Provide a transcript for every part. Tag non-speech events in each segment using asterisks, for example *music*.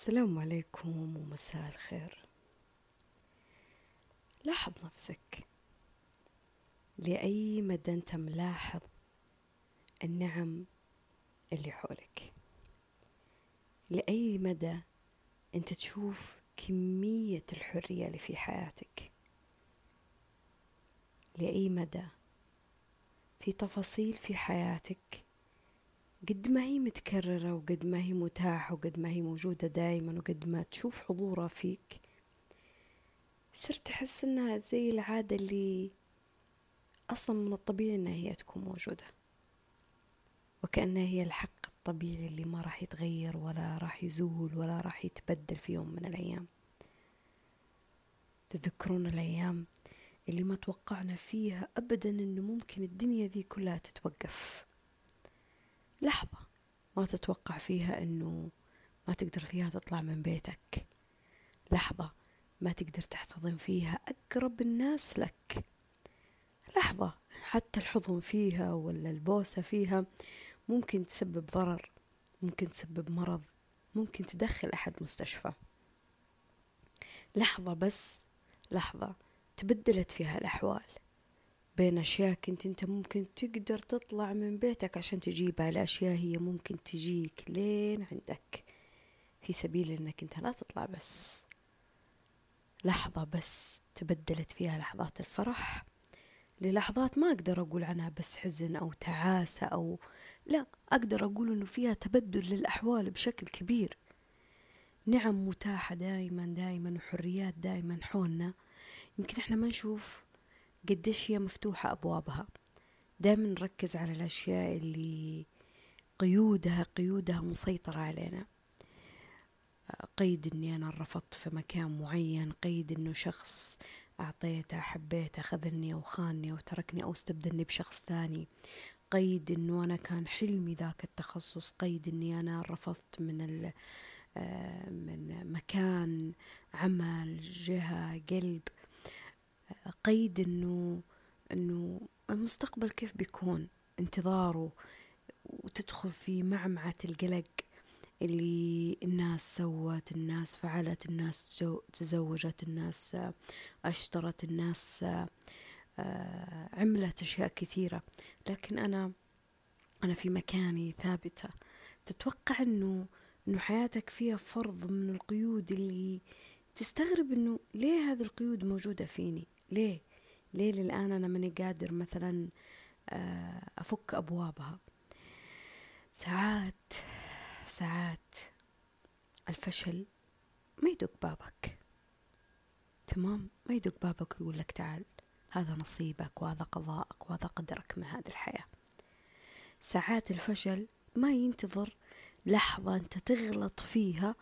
السلام عليكم ومساء الخير. لاحظ نفسك. لأي مدى أنت ملاحظ النعم اللي حولك؟ لأي مدى أنت تشوف كمية الحرية اللي في حياتك؟ لأي مدى في تفاصيل في حياتك قد ما هي متكررة وقد ما هي متاحة وقد ما هي موجودة دايما وقد ما تشوف حضورها فيك صرت تحس إنها زي العادة اللي أصلا من الطبيعي إنها هي تكون موجودة. وكأنها هي الحق الطبيعي اللي ما راح يتغير ولا راح يزول ولا راح يتبدل في يوم من الأيام. تذكرون الأيام اللي ما توقعنا فيها أبدا أنه ممكن الدنيا ذي كلها تتوقف. لحظة. ما تتوقع فيها أنه ما تقدر فيها تطلع من بيتك. لحظة. ما تقدر تحتضن فيها أقرب الناس لك. لحظة. حتى الحضن فيها ولا البوسة فيها ممكن تسبب ضرر ممكن تسبب مرض ممكن تدخل أحد مستشفى. لحظة بس. لحظة. تبدلت فيها الأحوال. بين أشياء كنت أنت ممكن تقدر تطلع من بيتك عشان تجيبها لأشياء هي ممكن تجيك لين عندك. في سبيل أنك أنت لا تطلع بس. لحظة بس تبدلت فيها لحظات الفرح للحظات ما أقدر أقول عنها بس حزن أو تعاسة أو لا أقدر أقول أنه فيها تبدل للأحوال بشكل كبير. نعم متاحة دائما دائما وحريات دائما حولنا. يمكن إحنا ما نشوف قديش هي مفتوحة أبوابها. دائما نركز على الأشياء اللي قيودها قيودها مسيطرة علينا. قيد إني أنا رفضت في مكان معين قيد إنه شخص أعطيته حبيته خذلني أو خانني أو تركني أو استبدلني بشخص ثاني. قيد إنه أنا كان حلمي ذاك التخصص. قيد إني أنا رفضت من من مكان عمل جهة قلب. قيد إنه إنه المستقبل كيف بيكون؟ انتظاره وتدخل في معمعة القلق اللي الناس سوت الناس فعلت الناس تزوجت الناس أشترت الناس عملت أشياء كثيرة. لكن أنا أنا في مكاني ثابتة. تتوقع إنه إنه حياتك فيها فرض من القيود اللي تستغرب إنه ليه هذه القيود موجودة فيني؟ ليه؟ ليه للآن أنا ماني قادر مثلا أفك أبوابها؟ ساعات ساعات الفشل ما يدق بابك. تمام؟ ما يدق بابك ويقول لك تعال هذا نصيبك وهذا قضاءك وهذا قدرك من هذه الحياة. ساعات الفشل ما ينتظر لحظة أنت تغلط فيها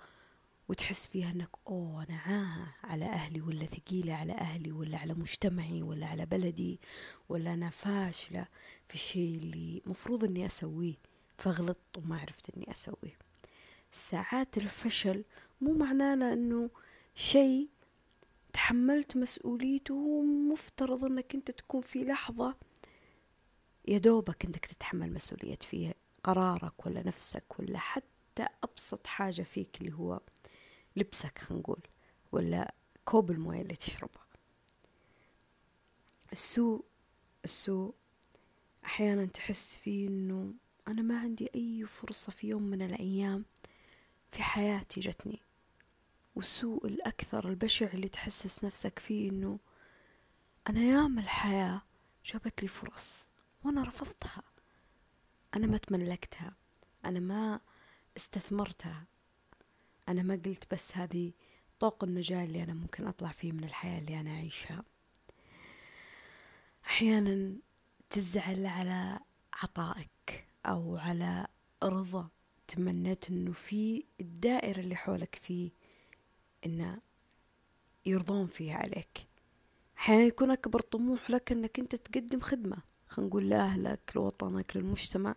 وتحس فيها أنك أوه أنا عاهة على أهلي ولا ثقيلة على أهلي ولا على مجتمعي ولا على بلدي ولا أنا فاشلة في الشيء اللي مفروض أني أسويه فغلطت وما عرفت أني أسويه. ساعات الفشل مو معناه أنه شيء تحملت مسؤوليته ومفترض أنك أنت تكون في لحظة يا دوبك أنك تتحمل مسؤولية فيها قرارك ولا نفسك ولا حتى أبسط حاجة فيك اللي هو لبسك خلينا نقول ولا كوب الموية اللي تشربها. السوء السوء أحيانا تحس فيه إنه أنا ما عندي أي فرصة في يوم من الأيام في حياتي جتني. والسوء الأكثر البشع اللي تحسس نفسك فيه إنه أنا ياما الحياة جابت لي فرص وأنا رفضتها. أنا ما تملكتها. أنا ما استثمرتها. أنا ما قلت بس هذه طوق النجاة اللي أنا ممكن أطلع فيه من الحياة اللي أنا أعيشها. أحيانا تزعل على عطائك أو على رضا تمنيت إنه في الدائرة اللي حولك فيه إنه يرضون فيها عليك. أحيانا يكون أكبر طموح لك إنك أنت تقدم خدمة خلينا نقول لأهلك لوطنك للمجتمع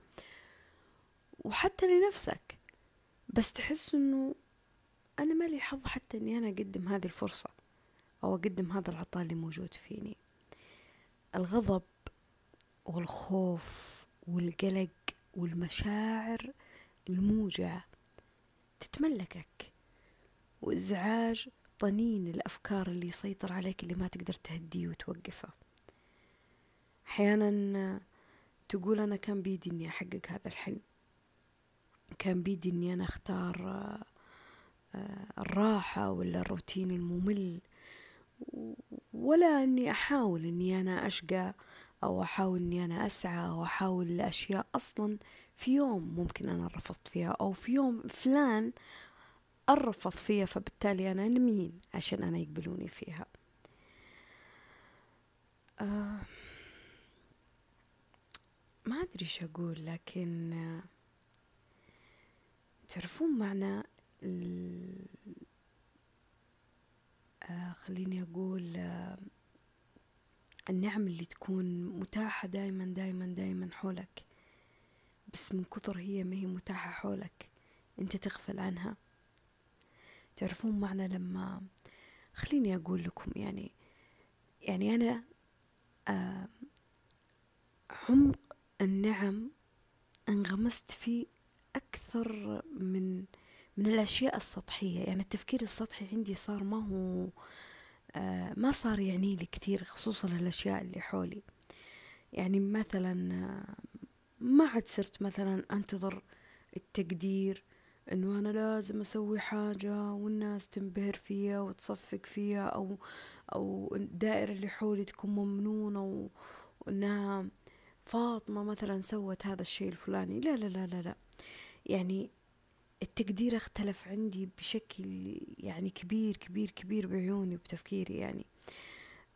وحتى لنفسك. بس تحس إنه أنا مالي حظ حتى إني أنا أقدم هذه الفرصة أو أقدم هذا العطاء اللي موجود فيني. الغضب والخوف والقلق والمشاعر الموجعة تتملكك وإزعاج طنين الأفكار اللي يسيطر عليك اللي ما تقدر تهديه وتوقفه. أحيانا تقول أنا كان بيدي إني أحقق هذا الحلم كان بيدي إني أنا أختار الراحة ولا الروتين الممل. ولا إني أحاول إني أنا أشقى أو أحاول إني أنا أسعى أو أحاول لأشياء أصلا في يوم ممكن أنا رفضت فيها أو في يوم فلان أرفض فيها فبالتالي أنا مين عشان أنا يقبلوني فيها. آه ما أدري شو أقول لكن آه تعرفون معنى آه خليني أقول آه النعم اللي تكون متاحة دايما دايما دايما حولك بس من كثر هي ما هي متاحة حولك أنت تغفل عنها. تعرفون معنى لما خليني أقول لكم يعني يعني أنا آه عمق النعم انغمست فيه أكثر من من الأشياء السطحية. يعني التفكير السطحي عندي صار ما هو آه ما صار يعني لي كثير خصوصا الأشياء اللي حولي. يعني مثلا آه ما عاد صرت مثلا أنتظر التقدير إنه أنا لازم أسوي حاجة والناس تنبهر فيها وتصفق فيها أو أو الدائرة اللي حولي تكون ممنونة وإنها فاطمة مثلا سوت هذا الشيء الفلاني. لا لا لا لا لا. يعني التقدير اختلف عندي بشكل يعني كبير كبير كبير بعيوني وبتفكيري يعني.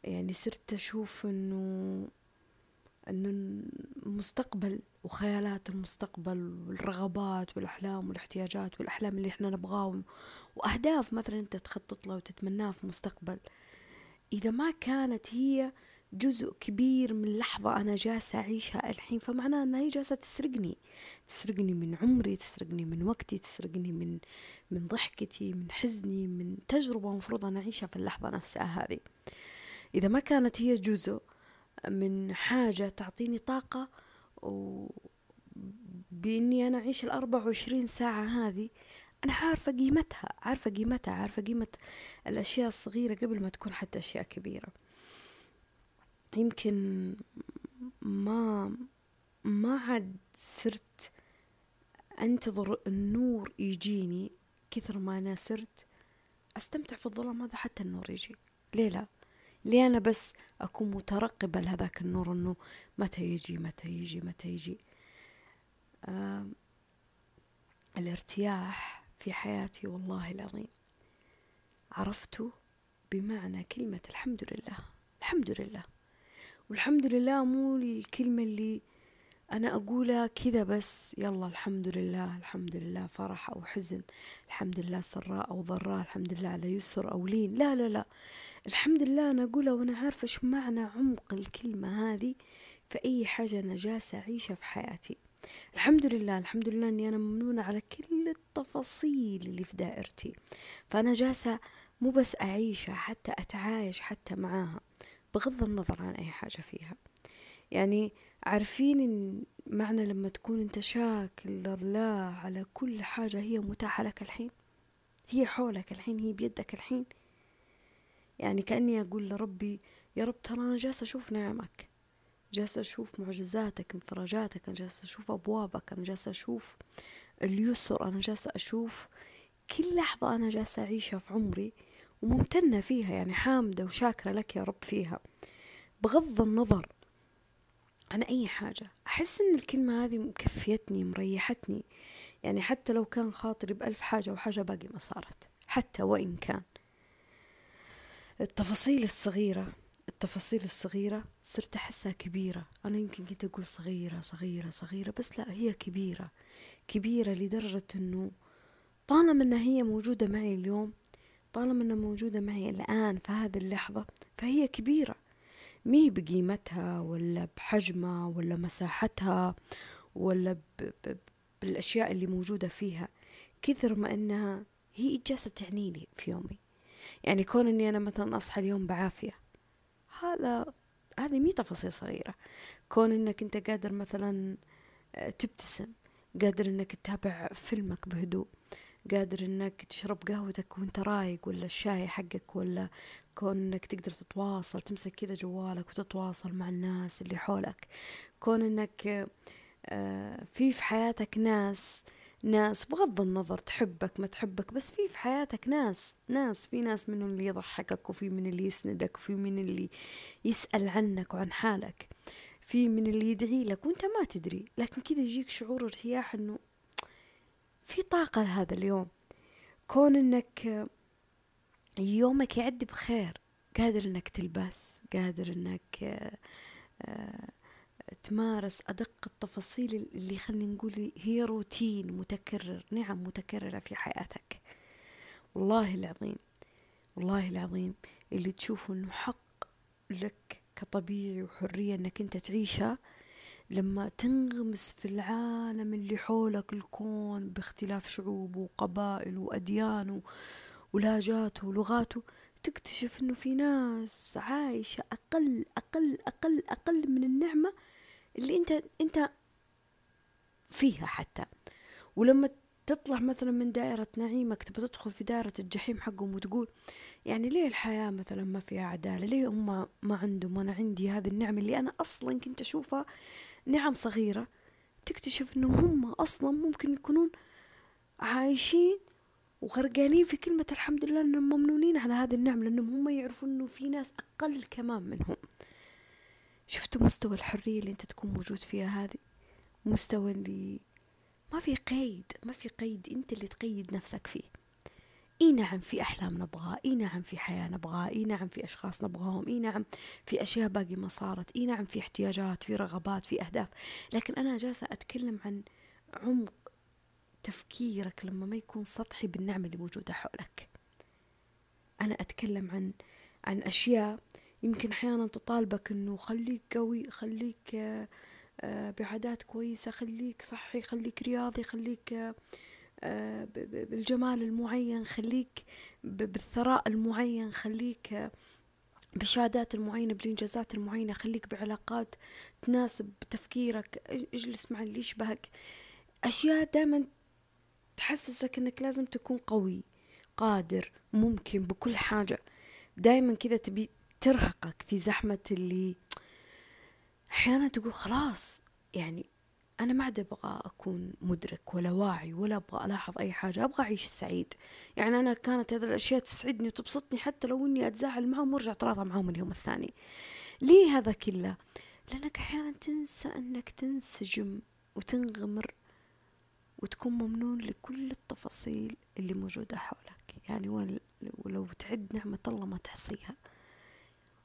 يعني صرت أشوف إنه إنه المستقبل وخيالات المستقبل والرغبات والأحلام والاحتياجات والأحلام اللي إحنا نبغاه وأهداف مثلا أنت تخطط لها وتتمناها في المستقبل إذا ما كانت هي جزء كبير من لحظة أنا جالسة أعيشها الحين فمعناه أنها هي جالسة تسرقني. تسرقني من عمري تسرقني من وقتي تسرقني من من ضحكتي من حزني من تجربة مفروض أنا أعيشها في اللحظة نفسها هذه. إذا ما كانت هي جزء من حاجة تعطيني طاقة و بإني أنا أعيش الأربع وعشرين ساعة هذه أنا عارفة قيمتها عارفة قيمتها عارفة قيمة الأشياء الصغيرة قبل ما تكون حتى أشياء كبيرة. يمكن ما ما عاد صرت أنتظر النور يجيني كثر ما أنا صرت أستمتع في الظلام هذا حتى النور يجي. ليه لا؟ ليه أنا بس أكون مترقبة لهذاك النور أنه متى يجي متى يجي متى يجي؟ آه الارتياح في حياتي والله العظيم. عرفته بمعنى كلمة الحمد لله. الحمد لله. والحمد لله مو الكلمة اللي أنا أقولها كذا بس. يلا الحمد لله الحمد لله فرح أو حزن الحمد لله سراء أو ضراء الحمد لله على يسر أو لين. لا لا لا. الحمد لله أنا أقولها وأنا عارفة إيش معنى عمق الكلمة هذه في أي حاجة أنا جالسة أعيشها في حياتي. الحمد لله الحمد لله أني أنا ممنونة على كل التفاصيل اللي في دائرتي. فأنا جالسة مو بس أعيشها حتى أتعايش حتى معاها. بغض النظر عن أي حاجة فيها. يعني عارفين معنى لما تكون أنت شاكر لله على كل حاجة هي متاحة لك الحين؟ هي حولك الحين هي بيدك الحين. يعني كأني أقول لربي يا رب ترى أنا جالسة أشوف نعمك جالسة أشوف معجزاتك انفراجاتك أنا جالسة أشوف أبوابك أنا جالسة أشوف اليسر أنا جالسة أشوف كل لحظة أنا جالسة أعيشها في عمري وممتنة فيها يعني حامدة وشاكرة لك يا رب فيها. بغض النظر عن أي حاجة أحس إن الكلمة هذه مكفيتني مريحتني. يعني حتى لو كان خاطري بألف حاجة وحاجة باقي ما صارت حتى وإن كان. التفاصيل الصغيرة التفاصيل الصغيرة صرت أحسها كبيرة. أنا يمكن كنت أقول صغيرة صغيرة صغيرة بس لا هي كبيرة. كبيرة لدرجة أنه طالما أنها هي موجودة معي اليوم طالما أنها موجودة معي الآن في هذه اللحظة فهي كبيرة. مي بقيمتها ولا بحجمها ولا مساحتها ولا بالأشياء اللي موجودة فيها كثر ما أنها هي جالسة تعني لي في يومي. يعني كون أني أنا مثلا أصحى اليوم بعافية هذا هذه مي تفاصيل صغيرة. كون أنك أنت قادر مثلا آه، تبتسم قادر أنك تتابع فيلمك بهدوء قادر إنك تشرب قهوتك وإنت رايق ولا الشاي حقك ولا كون انك تقدر تتواصل تمسك كذا جوالك وتتواصل مع الناس اللي حولك. كون إنك آه، في في حياتك ناس ناس بغض النظر تحبك ما تحبك بس في في حياتك ناس ناس في ناس منهم اللي يضحكك وفي من اللي يسندك وفي من اللي يسأل عنك وعن حالك. في من اللي يدعي لك وإنت ما تدري. لكن كذا يجيك شعور ارتياح إنه في طاقة لهذا اليوم. كون إنك يومك يعدي بخير. قادر إنك تلبس قادر إنك آه، تمارس أدق التفاصيل اللي خلينا نقول هي روتين متكرر نعم متكررة في حياتك. والله العظيم والله العظيم اللي تشوفه إنه حق لك كطبيعي وحرية إنك أنت تعيشها لما تنغمس في العالم اللي حولك الكون باختلاف شعوبه وقبائله وأديانه ولهجاته ولغاته تكتشف إنه في ناس عايشة أقل أقل أقل أقل من النعمة اللي أنت أنت فيها حتى. ولما تطلع مثلا من دائرة نعيمك تبى تدخل في دائرة الجحيم حقهم وتقول يعني ليه الحياة مثلا ما فيها عدالة؟ ليه هم ما عندهم؟ وأنا عندي هذه النعمة اللي أنا أصلا كنت أشوفها نعم صغيرة تكتشف أنهم هم أصلا ممكن يكونون عايشين وغرقانين في كلمة الحمد لله أنهم ممنونين على هذه النعمة لأنهم هم يعرفون أنه في ناس أقل كمان منهم. شفتوا مستوى الحرية اللي أنت تكون موجود فيها هذه؟ مستوى اللي ما في قيد ما في قيد أنت اللي تقيد نفسك فيه. إي نعم في أحلام نبغاها إي نعم في حياة نبغاها إي نعم في أشخاص نبغاهم إي نعم في أشياء باقي ما صارت إي نعم في احتياجات في رغبات في أهداف. لكن أنا جالسة أتكلم عن عمق تفكيرك لما ما يكون سطحي بالنعمة اللي موجودة حولك. أنا أتكلم عن عن أشياء يمكن أحيانا تطالبك إنه خليك قوي خليك آه، بعادات كويسة خليك صحي خليك رياضي خليك آه، بالجمال المعين خليك بالثراء المعين خليك بالشهادات المعينة بالإنجازات المعينة خليك بعلاقات تناسب تفكيرك. اجلس مع اللي يشبهك. أشياء دائما تحسسك أنك لازم تكون قوي قادر ممكن بكل حاجة. دائما كذا تبي ترهقك في زحمة اللي أحيانا تقول خلاص يعني أنا ما عاد أبغى أكون مدرك ولا واعي ولا أبغى ألاحظ أي حاجة أبغى أعيش سعيد. يعني أنا كانت هذه الأشياء تسعدني وتبسطني حتى لو إني أتزاعل معهم وأرجع أتراضى معهم اليوم الثاني. ليه هذا كله؟ لأنك أحيانا تنسى أنك تنسجم وتنغمر وتكون ممنون لكل التفاصيل اللي موجودة حولك. يعني ولو تعد نعمة الله ما تحصيها.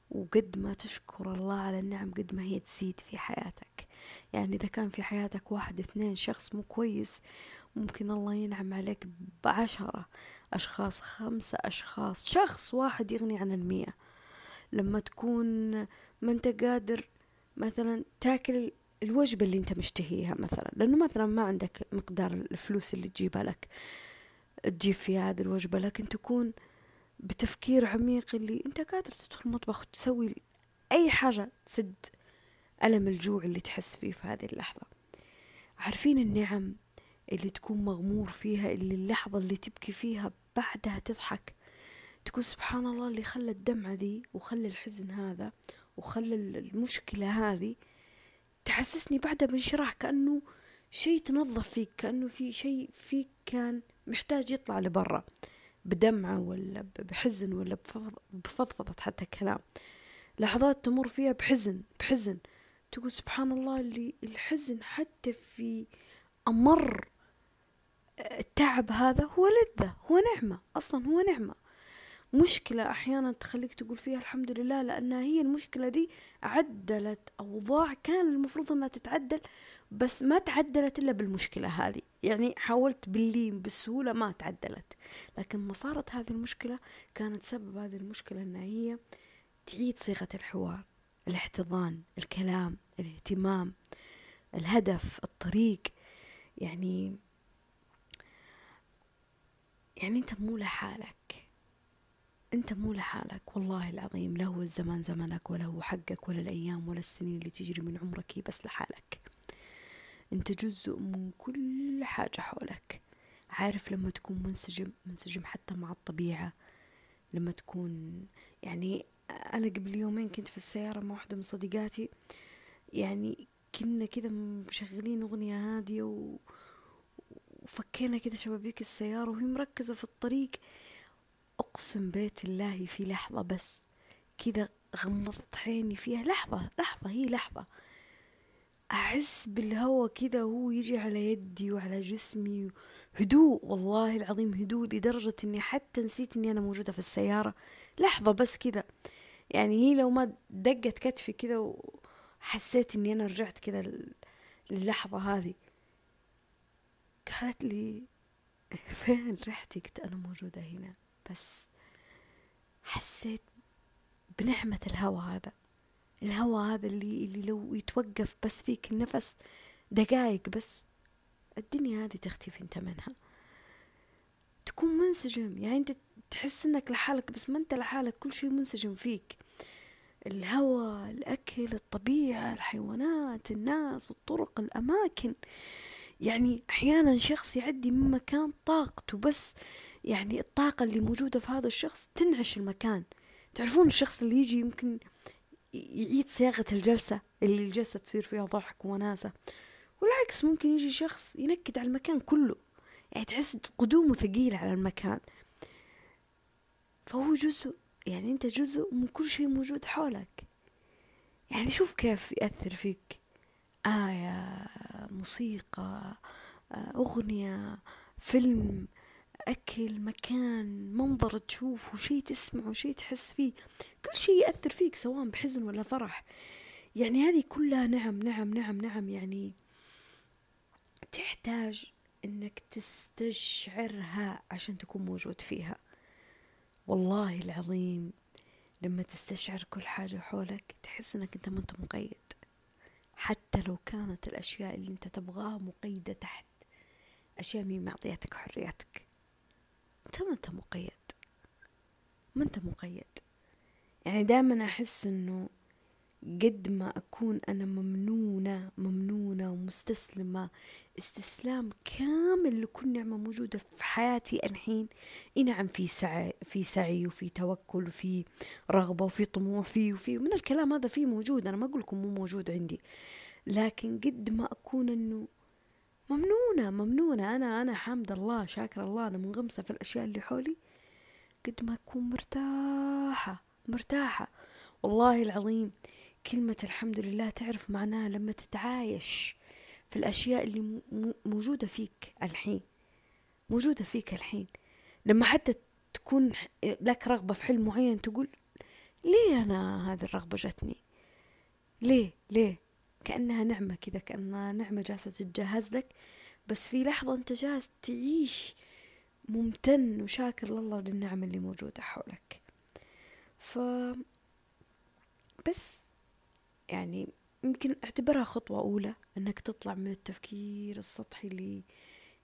وقد ما تشكر الله على النعم قد ما هي تزيد في حياتك. يعني إذا كان في حياتك واحد اثنين شخص مو كويس ممكن الله ينعم عليك بعشرة أشخاص خمسة أشخاص شخص واحد يغني عن المية. لما تكون ما أنت قادر مثلا تاكل الوجبة اللي أنت مشتهيها مثلا لأنه مثلا ما عندك مقدار الفلوس اللي تجيبها لك. تجيب فيها هذه الوجبة لكن تكون بتفكير عميق اللي أنت قادر تدخل المطبخ وتسوي أي حاجة تسد ألم الجوع اللي تحس فيه في هذه اللحظة. عارفين النعم اللي تكون مغمور فيها اللي اللحظة اللي تبكي فيها بعدها تضحك؟ تقول سبحان الله اللي خلى الدمعة ذي وخلى الحزن هذا وخلى المشكلة هذه تحسسني بعدها بانشراح كأنه شيء تنظف فيك كأنه في شيء فيك كان محتاج يطلع لبرا بدمعة ولا بحزن ولا بفضفضة حتى كلام. لحظات تمر فيها بحزن بحزن. تقول سبحان الله اللي الحزن حتى في أمر التعب هذا هو لذة هو نعمة أصلا هو نعمة. مشكلة أحيانا تخليك تقول فيها الحمد لله لأنها هي المشكلة دي عدلت أوضاع كان المفروض أنها تتعدل بس ما تعدلت إلا بالمشكلة هذه. يعني حاولت باللين بالسهولة ما تعدلت. لكن ما صارت هذه المشكلة كانت سبب هذه المشكلة أنها هي تعيد صيغة الحوار. الاحتضان الكلام الاهتمام الهدف الطريق. يعني يعني أنت مو لحالك. أنت مو لحالك. والله العظيم لا هو الزمان زمنك ولا هو حقك ولا الأيام ولا السنين اللي تجري من عمرك بس لحالك. أنت جزء من كل حاجة حولك. عارف لما تكون منسجم منسجم حتى مع الطبيعة لما تكون يعني أنا قبل يومين كنت في السيارة مع واحدة من صديقاتي. يعني كنا كذا مشغلين أغنية هادية و... وفكينا كذا شبابيك السيارة وهي مركزة في الطريق. أقسم بيت الله في لحظة بس كذا غمضت عيني فيها. لحظة لحظة هي لحظة. أحس بالهوا كذا وهو يجي على يدي وعلى جسمي. هدوء والله العظيم هدوء لدرجة إني حتى نسيت إني أنا موجودة في السيارة. لحظة بس كذا يعني هي لو ما دقت كتفي كذا وحسيت إني أنا رجعت كذا للحظة هذه؟ قالت لي *laughs* فين رحتي قلت أنا موجودة هنا بس حسيت بنعمة الهوى هذا. الهوى هذا اللي, اللي لو يتوقف بس فيك النفس دقايق بس الدنيا هذه تختفي أنت منها. تكون منسجم يعني أنت تحس إنك لحالك بس ما أنت لحالك كل شيء منسجم فيك. الهواء الأكل الطبيعة الحيوانات الناس الطرق الأماكن. يعني أحيانا شخص يعدي من مكان طاقته بس يعني الطاقة اللي موجودة في هذا الشخص تنعش المكان. تعرفون الشخص اللي يجي يمكن يعيد صياغة الجلسة اللي الجلسة تصير فيها ضحك وناسة. والعكس ممكن يجي شخص ينكد على المكان كله. يعني تحس قدومه ثقيل على المكان. فهو جزء يعني أنت جزء من كل شيء موجود حولك. يعني شوف كيف يأثر فيك. آية موسيقى أغنية فيلم أكل مكان منظر تشوفه شيء تسمعه شيء تحس فيه. كل شيء يأثر فيك سواء بحزن ولا فرح. يعني هذه كلها نعم نعم نعم نعم. يعني تحتاج إنك تستشعرها عشان تكون موجود فيها. والله العظيم لما تستشعر كل حاجة حولك تحس إنك أنت ما أنت مقيد. حتى لو كانت الأشياء اللي أنت تبغاها مقيدة تحت أشياء مين معطياتك حريتك أنت ما أنت مقيد. ما أنت مقيد. يعني دائما أحس إنه قد ما أكون أنا ممنونة ممنونة ومستسلمة. استسلام كامل لكل نعمة موجودة في حياتي الحين. نعم في سعي في سعي وفي توكل وفي رغبة وفي طموح في وفي من الكلام هذا فيه موجود. أنا ما أقول لكم مو موجود عندي. لكن قد ما أكون إنه ممنونة ممنونة. أنا أنا حامد الله شاكر الله. أنا منغمسة في الأشياء اللي حولي. قد ما أكون مرتاحة مرتاحة. والله العظيم كلمة الحمد لله تعرف معناها لما تتعايش في الأشياء اللي موجودة فيك الحين. موجودة فيك الحين. لما حتى تكون لك رغبة في حلم معين تقول ليه أنا هذه الرغبة جتني؟ ليه؟ ليه؟ كأنها نعمة كذا كأنها نعمة جالسة تتجهز لك بس في لحظة أنت جالس تعيش ممتن وشاكر لله للنعم اللي موجودة حولك. ف بس يعني يمكن أعتبرها خطوة أولى أنك تطلع من التفكير السطحي.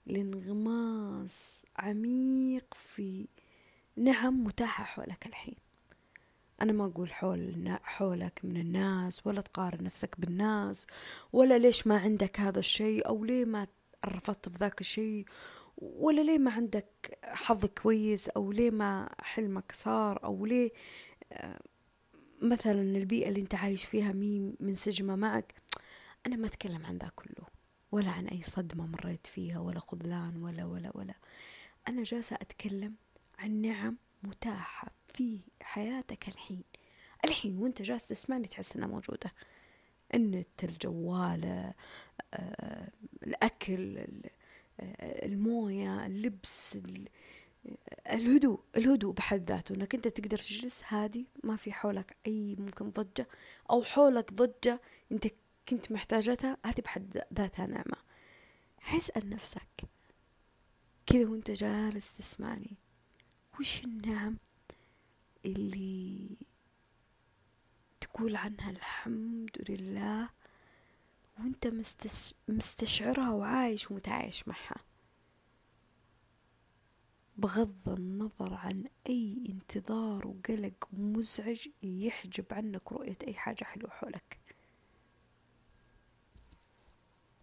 لانغماس عميق في نعم متاحة حولك الحين أنا ما أقول حول حولك من الناس ولا تقارن نفسك بالناس ولا ليش ما عندك هذا الشيء أو ليه ما رفضت في ذاك الشيء ولا ليه ما عندك حظ كويس أو ليه ما حلمك صار أو ليه آه، مثلا البيئة اللي أنت عايش فيها مين منسجمة معك أنا ما أتكلم عن ذا كله ولا عن أي صدمة مريت فيها ولا خذلان ولا ولا ولا. أنا جالسة أتكلم عن نعم متاحة في حياتك الحين. الحين وأنت جالس تسمعني تحس إنها موجودة. النت الجوال آه، الأكل الموية اللبس الهدوء الهدوء بحد ذاته إنك أنت تقدر تجلس هادي ما في حولك أي ممكن ضجة أو حولك ضجة أنت كنت محتاجتها هذه بحد ذاتها نعمة. اسأل نفسك كذا وأنت جالس تسمعني. وش النعم اللي تقول عنها؟ الحمد لله. وأنت مستشعرها وعايش ومتعايش معها. بغض النظر عن أي انتظار وقلق مزعج يحجب عنك رؤية أي حاجة حلوة حولك.